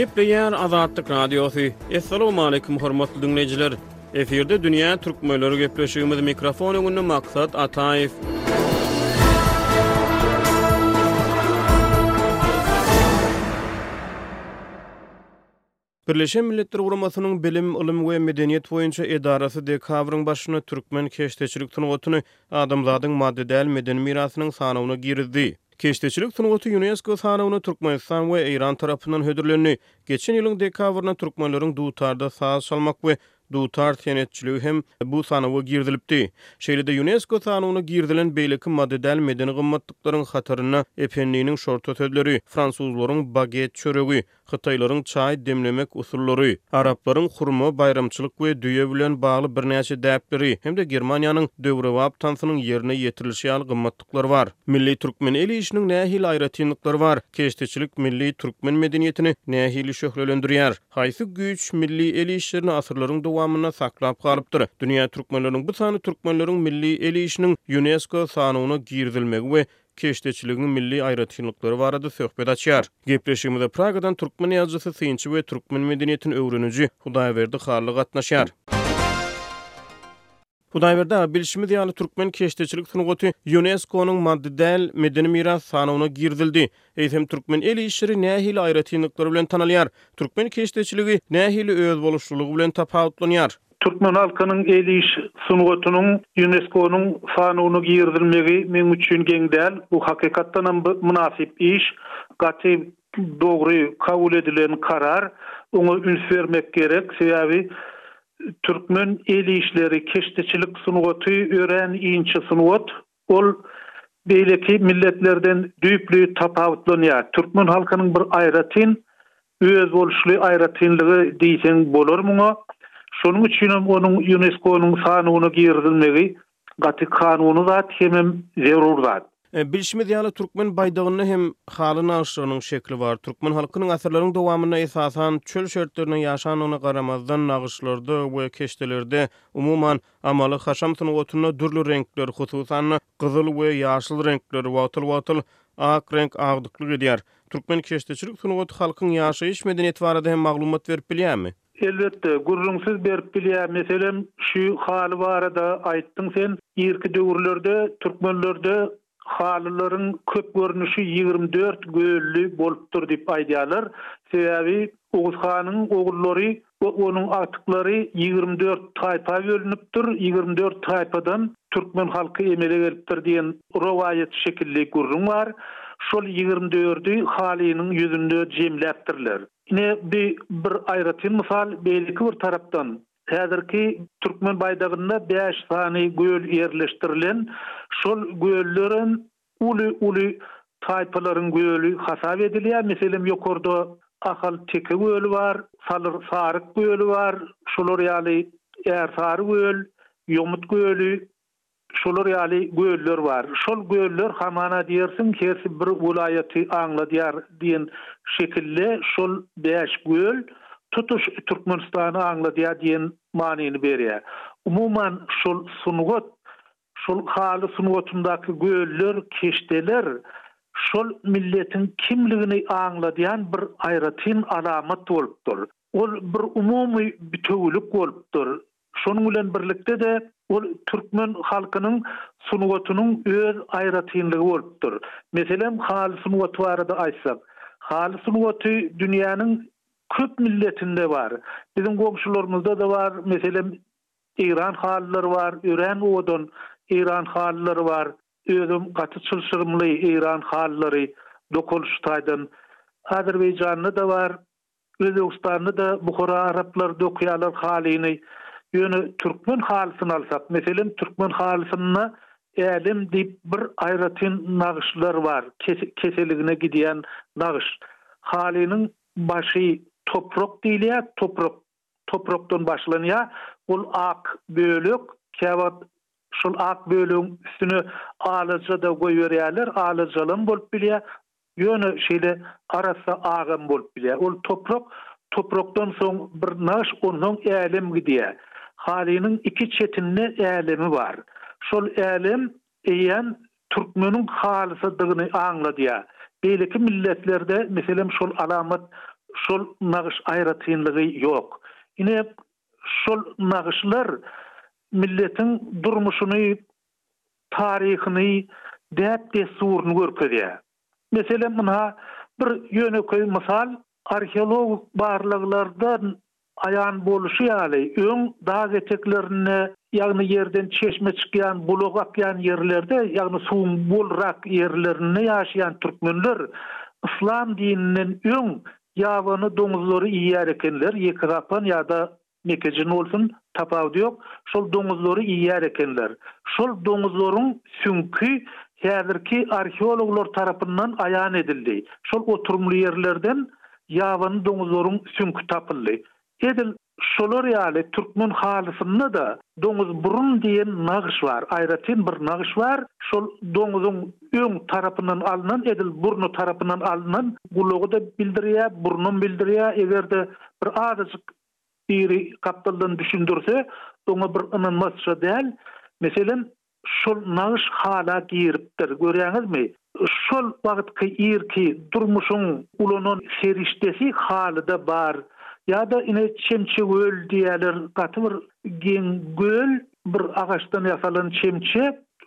Gepleýär Azatlyk Radiosy. Assalamualaikum hormatly dinleýjiler. Efirde dünýä türkmenleri gepleşigimiz mikrofon öňünde maksat Ataýew. Birleşen Milletler Guramasynyň Bilim, ylym we medeniýet boýunça edarasy dekabryň başynda türkmen keşdeçilik sungatyny adamzadyň maddy däl medeni mirasynyň sanawyna girizdi. Keşdeçilik sungaty Ýunesko sanawyna Türkmenistan we Eýran tarapyndan hödürlendi. Geçen ýylyň dekabrynda türkmenleriň dutarda saz çalmak we dutar senetçiligi hem bu sanawa girizilipdi. Şeýle-de Ýunesko sanawyna girizilen beýleki maddy däl medeni gymmatlyklaryň hatarynda Ependiniň şorta sözleri, fransuzlaryň baget çöregi, Hytaýlaryň çaý demlemek usullary, araplaryň hurma, baýramçylyk we düýe bilen bagly birnäçe däpleri hem-de Germaniýanyň döwrebap tansynyň ýerine ýetirilişi ýaly gymmatlyklar bar. Milli türkmen el işiniň nähili aýratynlyklary bar? Keşdeçilik milli türkmen medeniýetini nähili şöhlelendirýär? Haýsy güýç milli el işlerini asyrlaryň dowamynda saklap galypdyr? Dünýä türkmenleriniň bu sany türkmenleriň milli el işiniň Ýunesko sanawyna girizilmegi we keşdeçiligiň milli aýratynlyklary barada söhbet açýar. Gepleşigimize Pragadan türkmen ýazyjysy, synçy we türkmen medeniýetini öwreniji Hudaýberdi Hally gatnaşýar. Hudaýberdi aga, bilşimiz ýaly, türkmen keşdeçilik sungaty Ýunesko-nyň Maddy däl medeni miras sanawyna girizildi. Eýsem, türkmen el işleri nähili aýratynlyklary bilen tanalýar? Türkmen keşdeçiligi nähili özboluşlylygy bilen tapawutlanýar? Türkmen halkynyň el iş sungatynyň Ýuneskonyň sanawyna girizilmegi meň üçin geň däl, bu hakykatdanam mynasyp iş, gaty dogry kabul edilen karar, oňa üns bermek gerek, sebäbi türkmen el işleri, keşdeçilik sungaty örän inçe sungat. Ol beýleki milletlerden düýpli tapawutlanýar. Türkmen halkynyň bir aýratyn, özboluşly aýratynlygy diýseň bolar muňa. Şonuň üçinem onuň Ýuneskonyň sanawyna girizilmegi gaty kanuny zat hemem zerur zat. Bilşimiz ýaly, türkmen baýdagynda hem haly nagyşlygynyň şekli bar. Türkmen halkynyň asyrlaryň dowamynda esasan çöl şertlerinde ýaşandygyna garamazdan, nagyşlarda we keşdelerde, umuman, Amaly-haşam sungatynda dürli reňkler, hususan-da, gyzyl we ýaşyl reňkler, wagtal-wagtal ak reňk agdyklyk edýär. Türkmen keşdeçilik sungaty halkyň ýaşaýyş medeniýeti barada hem maglumat berip bilýärmi? Elbetde, gürrüňsiz berip bilýär. Meselem, şu haly barada aýtdyň sen. Irki döwürlerde türkmenlerde Halylaryň köp görnüşi ýigrimi dört gölli bolupdyr diýip aýdýarlar. Sebäbi Oguz hanyň ogullary we onuň agtyklary ýigrimi dört taýpa bölünipdir, ýigrimi dört taýpadan türkmen halky emele gelipdir diýen rowaýat şekilli gürrüň bar. Şol ýigrimi dördi halynyň ýüzünde jemläpdirler. Ine, bu bir aýratyn mysal, beýleki bir tarapdan, Häzirki türkmen baýdagynda bäş sany göl ýerleşdirilen, şol göller hem uly-uly taýpalaryň göli hasap edilýär. Meselem, ýokarda Ahal teke göli bar, Salyr saryk göli bar, şolar ýaly Ärsary göl, Ýomut göli, Şolar ýaly göller bar. Şol göller hamana diýersiň hersi bir welaýaty aňladýar diýen şekilde şol bäş göl tutuş Türkmenistany aňladýar diýen manyny berýär. Umuman şol sungat, şol haly sungatyndaky göller, keşdeler şol milletiň kimligini aňladýan bir aýratyn alamat bolupdyr. Ol bir umumy bitewülik bolupdyr. Şonuň bilen birlikde-de, ol türkmen halkynyň sungatynyň öz aýratynlygy bolupdyr. Meselem, haly sungaty barada aýtsak, haly sungaty dünýäniň köp milletinde bar. Biziň goňşularymyzda-da bar, meselem, eýran halylary bar, örän owadan eýran halylary bar. Özem gaty çylşyrymly eýran halylary dokalyş taýdan Azerbaýjanda-da bar. Özbegistanda da Buhara araplar dokýarlar halyny. Ýöne türkmen halysyny alsak, meselem türkmen halysynda Älem diýip bir aýratyn nagyşlar bar, keseligine gidýän nagyş. Halynyň başy toprak diýilýär, toprak toprakdan başlanýar. Ol ak bölek, käwagt şol ak bölegiň üstüne alaja-da goýberýärler, alajalam bolup bilýär, ýöne şeýle arassa agam bolup bilýär. Ol toprak, toprakdan soň bir nagyş, onsoň älem gidýär. Halynyň iki çetinde älemi bar. Şol älem eýýäm türkmeniň halysydygyny aňladýar. Beýleki milletlerde, meselem, şol alamat, şol nagyş aýratynlygy ýok. Ine, şol nagyşlar milletiň durmuşyny, taryhyny, däp-dessuryny görkezýär. Meselem, ynha, bir ýönekeý mysal. Arheologik barlaglardan aýan bolşy ýaly, öň dag eteklerinde, ýagny ýerden çeşme çykýan, bulag akýan ýerlerde, ýagny suwuň bolrak ýerlerinde ýaşaýan türkmenler yslam dininden öň ýabany doňuzlary iýýär ekenler, ýekegapan ýa-da Mekejin bolsun, tapawudy ýok, şol doňuzlary iýýär ekenler. Şol doňuzlaryň süňki häzirki arheologlar tarapyndan aýan edildi. Şol oturymly ýerlerden ýabany doňuzlaryň süňki tapyldy. Edil şolar ýaly türkmen halysynda-da doňuzburun diýen nagyş bar, aýratyn bir nagyş bar. Şol doňuzyň öň tarapyndan alnan, edil burny tarapyndan alnan, gulagy-da bildirýär, burnam bildirýär, eger-de bir azajyk biri gapdaldan düşündirse, oňa bir ynanmasça däl. Meselem, şol nagyş hala giripdir. Görýäňizmi? Şol wagtky irki durmuşyň ulanan serişdesi halyda bar. Ýa-da ine çemçegöl diýýärler, gaty bir geň göl, bir agaçdan ýasalan çemçe.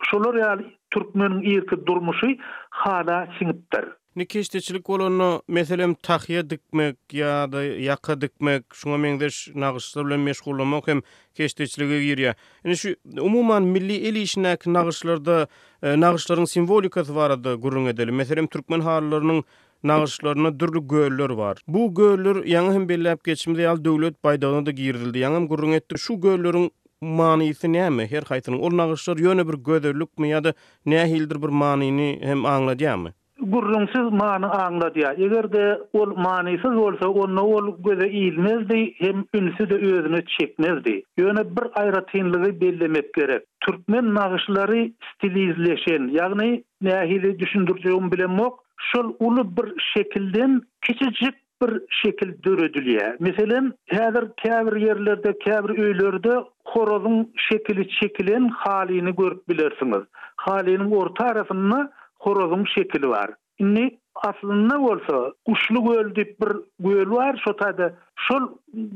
Şolar ýaly türkmeniň irki durmuşy hala siňipdir. Indi keşdeçilik bolanda, meselem, tahýa dikmek ýa-da ýaka dikmek, şuňa meňzeş nagyşlar bilen meşgullanmak hem keşdeçilige girýär. Indi şu, umuman, milli el işindäki nagyşlarda, nagyşlaryň simwolikasy barada gürrüň edeliň. Meselem, türkmen halylarynyň nagyşlarynda dürli göller bar. Bu göller, ýaňy hem belläp geçimiz ýaly, Döwlet baýdagyna-da girizildi. Ýaňam gürrüň etdik. Şu gölleriň manysy näme? Her haýsynyň. Ol nagyşlar ýöne bir gözellikmi ýa-da Nähilidir bir manyny hem aňladýarmy? Gürrüňsiz many aňladýar. Eger-de ol manysyz bolsa, onda ol göze ilmezdi hem ünsi-de özüne çekmezdi. Ýöne bir aýratynlygy bellemek gerek. Türkmen nagyşlary stilizleşen, ýagny nähili düşündirjegimi bilemok, şol uly bir şekilden kiçijik bir şekil döredilýär. Meselem, häzir käbir ýerlerde, käbir öýlerde horazyň şekili çekilen halyny görüp bilersiňiz. Halynyň orta arasynda horazyň şekili bar. Indi, aslynda bolsa, Guşly göl diýip bir göl bar, şo taýda şol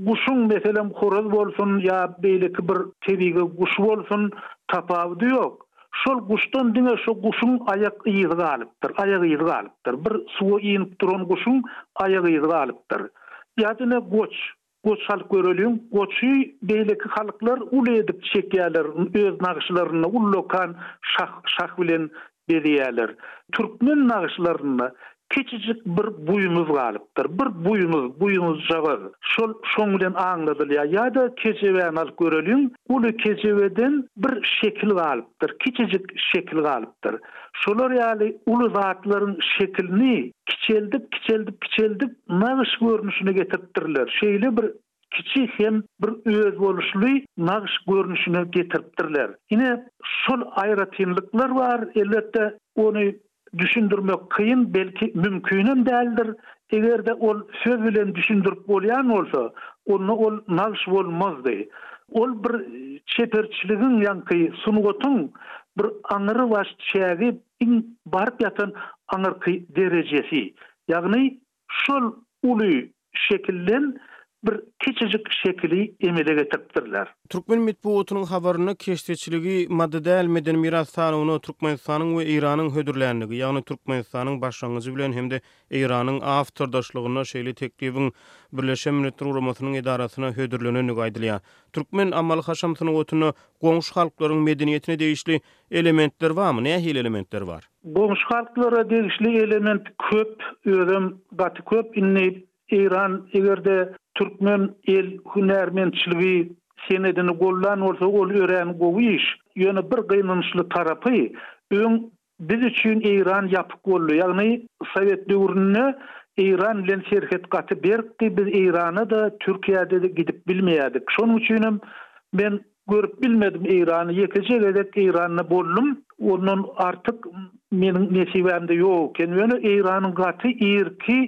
guşuň, meselem, horaz bolsun ýa beýleki bir tebigy guş bolsun, tapawudy ýok. Şol guşdan diňe şo guşuň aýak yzy galypdyr, aýak yzy galypdyr. Bir suwa inip duran guşuň aýak yzy galypdyr. Ýa diňe goç, goç alyp göreliň. Goçy beýleki halklar ul edip çekýärler, öz nagyşlarynda ullakan şah, şah bilen bezeýärler. Türkmen nagyşlarynda Kiçijik bir buýumyz galypdyr. Bir buýumyz, buýumyzjagaz. Şol şoň bilen aňladylýar. Ýa-da kejebäni alyp göreliň. Uly kejebeden bir şekil galypdyr. Kiçijik şekil galypdyr. Şolar ýaly uly zatlaryň şekilini kiçeldip, kiçeldip, kiçeldip nagyş görnüşine getiripdirler. Şeýle bir kiçi hem bir özboluşly nagş görnüşine getiripdirler. Ine, şol aýratynlyklar bar. Elbetde, ony düşündirmek kyn, belki, mümkinem däldir. Eger-de ol söz bilen düşündirip bolýan bolsa, onda ol nagş bolmazdy. Ol bir çeperçiligiň, ýaňky sungatyň bir aňrybaş çägi, iň baryp ýatan aňyrky derejesi. Ýagny, şol uly şekilden bir kiçijik şekili emele getiripdirler. Türkmen metbugatynyň habarynda keşdeçiligi maddy däl medeni miras sanawyna Türkmenistanyň we Eýranyň hödürländigi, ýagny Türkmenistanyň başlangyjy bilen hem-de Eýranyň awtordaşlygynda şeýle teklibiň Birleşen Milletler Guramasynyň edarasyna hödürlenendigi aýdylýar. Türkmen amaly-haşam sungatynda goňşy halklaryň medeniýetine degişli Elementler barmy? Nähili elementler bar? Goňşy halklara degişli element köp, özem gaty köp. Indi Eýran eger-de türkmen el hünärmentçiligi senedini goldan bolsa, ol örän gowy iş. Ýöne bir gynançly tarapy, öň biz üçin Eýran ýapyk boldy. Ýagny sowet döwründe Eýran bilen serhet gaty berkdi, biz Eýrana-da, Türkiýä-de gidip bilmeýärdik. Şonuň üçinem men Görüp bilmedim Eýrany ýekeje gezek Eýranda boldum ondan artyk meniň nesibämde ýok eken ýöne Eýranyň gaty irki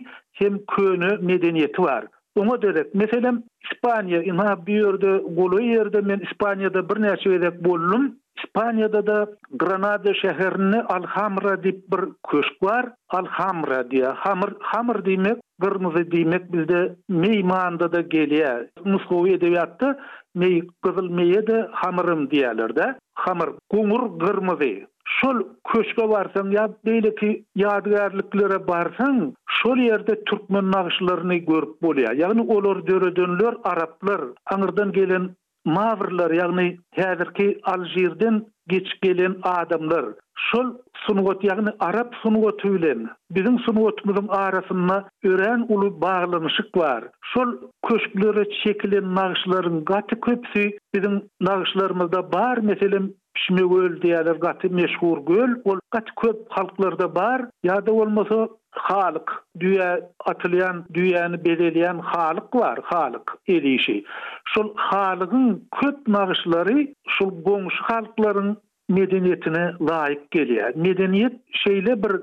hem köne medeniýeti bar oňa derek meselem Ispaniýa ynha bu ýerde golaý ýerde men Ispaniýada birnäçe gezek boldum Ispaniýadada Granada şäherinde Alhamra diýip bir köşk bar Alhamra diýýär hamr hamr diýmek gyrmyzy diýmek bizde meý manydada gelýär nusgawy edebiýatda Meý, gyzyl meýe-de hamyrym diýerler-dä. Hamyr, guňur gyrmyzy. Şol köşge barsaň ýa beýleki ýadygärliklere barsaň, şol ýerde türkmen nagşylaryny görüp bolýar. Ýagny olary döredenler araplar, aňyrdan gelen mawrlar, ýagny häzirki Alžirden Geç gelen adamlar şol sungat ýagny arap sungaty bilen biziň sungatymyzyň arasynda örän uly baglanyşyk bar. Şol köşklere çekilen nagyşlaryň gaty köpüsi biziň nagyşlarymyzda bar meselem Pişmegöl diýýärler gaty meşhur göl ol gaty köp halklarda bar ýa-da bolmasa Halyk, düýä atylýan, düýäni bezelýän halyk bar, halyk, el işi. Şol halygyň köp nagyşlary şol goňşy halklaryň medeniýetine laýyk gelýär. Medeniýet şeýle bir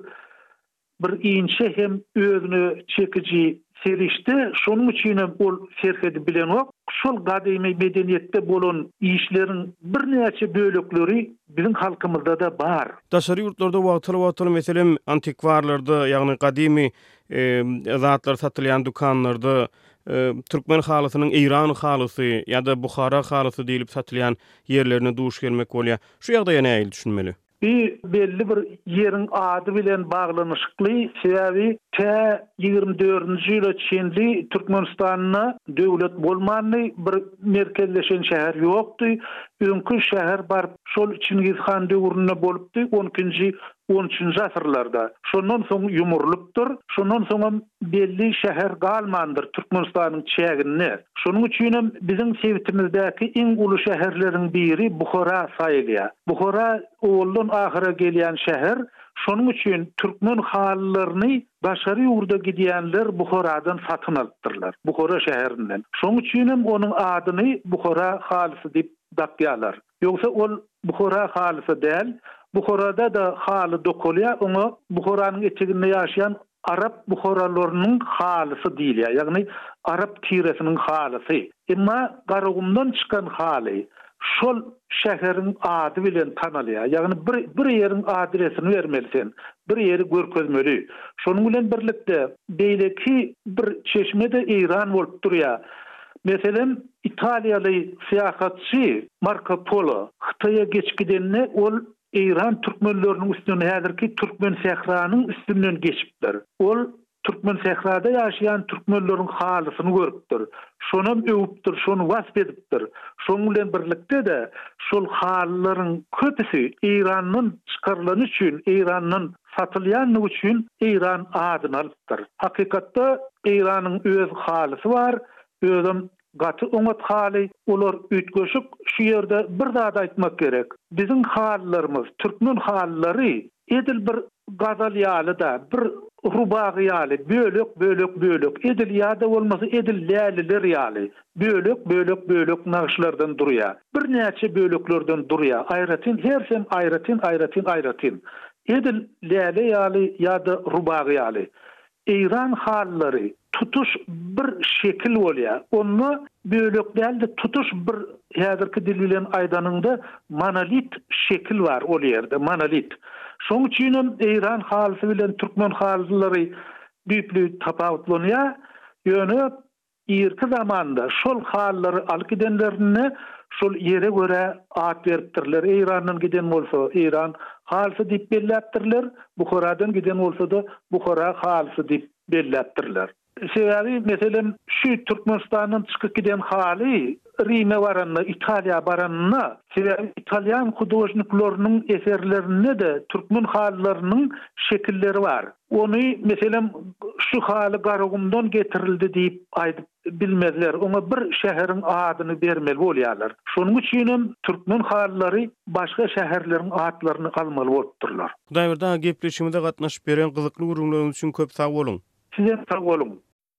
bir inçe hem özüne çekiji Serişde şonuň üçin hem ol serhedi bilenok. Şol gadymy medeniýetde bolan işleriň birnäçe bölekleri biziň halkymyzda-da bar. Daşary ýurtlarda wagtal-wagtal, meselem, antikwarlarda, ýagny gadymy zatlar satylýan dükanlarda türkmen halysynyň eýran halysy ýa-da buhara halysy diýlip satylýan ýerlerine duş gelmek bolýar. Şu ýagdaýa nähili düşünmeli? Bu belli bir ýeriň ady bilen baglanyşykly, sebäbi tä ýigrimi dördünji ýyla çenli Türkmenistanda döwlet bolmandy, bir merkezleşen şäher ýokdy. Öňki şäher baryp şol Çingiz han döwründe bolupdy, on ikinji, on üçünji asyrlarda. Şondan soň ýumrulypdyr. Şondan soňam Belli şäher galmandyr Türkmenistanyň çäginde. Şonuň üçinem biziň sebitimizdäki iň uly şäherleriň biri Buhara saýylýar. Buhara owaldan ahyra gelýän şäher, şonuň üçin türkmen halylaryny daşary ýurda gidýänler Buharadan satyn alypdyrlar, Buhara şäherinden. Şonuň üçinem onuň adyny Buhara halysy diýip dakýarlar. Ýogsa ol Buhara halysy däl. Buharada-da haly dokalýar, oňa Buharanyň eteginde ýaşaýan Arap buharalarynyň halysy diýilýär, ýagny arap tiresiniň halysy. Emma Garagumdan çykan haly şol şäheriň ady bilen tanalýar. Ýagny bir bir ýeriň adresini bermeli sen, bir ýeri görkezmeli. Şonuň bilen birlikde, beýleki bir çeşme-de eýran bolup durýar. Meselem, italiýaly syýahatçy Marko Polo Hytaýa geç gidende, ol Eýran türkmenleriniň üstünden häzirki Türkmensähranyň üstünden geçipdir. Ol Türkmensährada ýaşaýan türkmenleriň halysyny görüpdir. Şonam öwüpdir, şony wasp edipdir. Şonuň bilen birlikde-de, şol halylaryň köpüsi Eýrandan çykarylany üçin, Eýrandan satylýandygy üçin Eýran adyny alypdyr. Hakykatda, Eýranyň öz halysy bar, özem Gaty oňat haly olar üýtgeşik şu ýerde bir zat aýtmak gerek biziň halylarymyz türkmen halylary edil bir gazal ýalyda bir rubagy ýaly bölek bölek bölek edil ýada bolmasa edil läliler ýaly bölek bölek bölek nagyşlardan durýa birnäçe böleklerden durýa aýratyn hersem aýratyn aýratyn aýratyn edil läle ýaly ýada rubagy ýaly Eýran halylary tutuş bir şekil bolýar. Onda bölek däl-de tutuş bir häzirki dil bilen aýdanyňda monolit şekil bar ol ýerde, monolit. Şoň üçin hem eýran halysy bilen türkmen halylary düýpli tapawutlanýar. Ýöne Irki zamanda şol halylary alyp gidenlerinde şol ýere görä at beripdirler, Eýrandan giden bolsa Eýran halysy diýip belläpdirler, Buharadan giden bolsa-da Buhara halysy diýip belläpdirler. Sebäbi meselem şu Türkmenistandan çykyp giden haly Rime baranda, Italiýa baranda, sebäbi italýan hudožnikleriniň eserlerinde-de türkmen halylarynyň şekilleri bar. Ony, meselem, şu haly Garagumdan getirildi diýip aýdyp bilmezler, oňa bir şäheriň adyny bermeli bolýarlar. Şonuň üçinem türkmen halylary başga şäherleriň atlaryny almaly bolupdyrlar. Hudaýberdi aga gepleşigimize gatnaşyp beren gyzykly gürrüňleriňiz üçin köp sag boluň! Sizem sag boluň!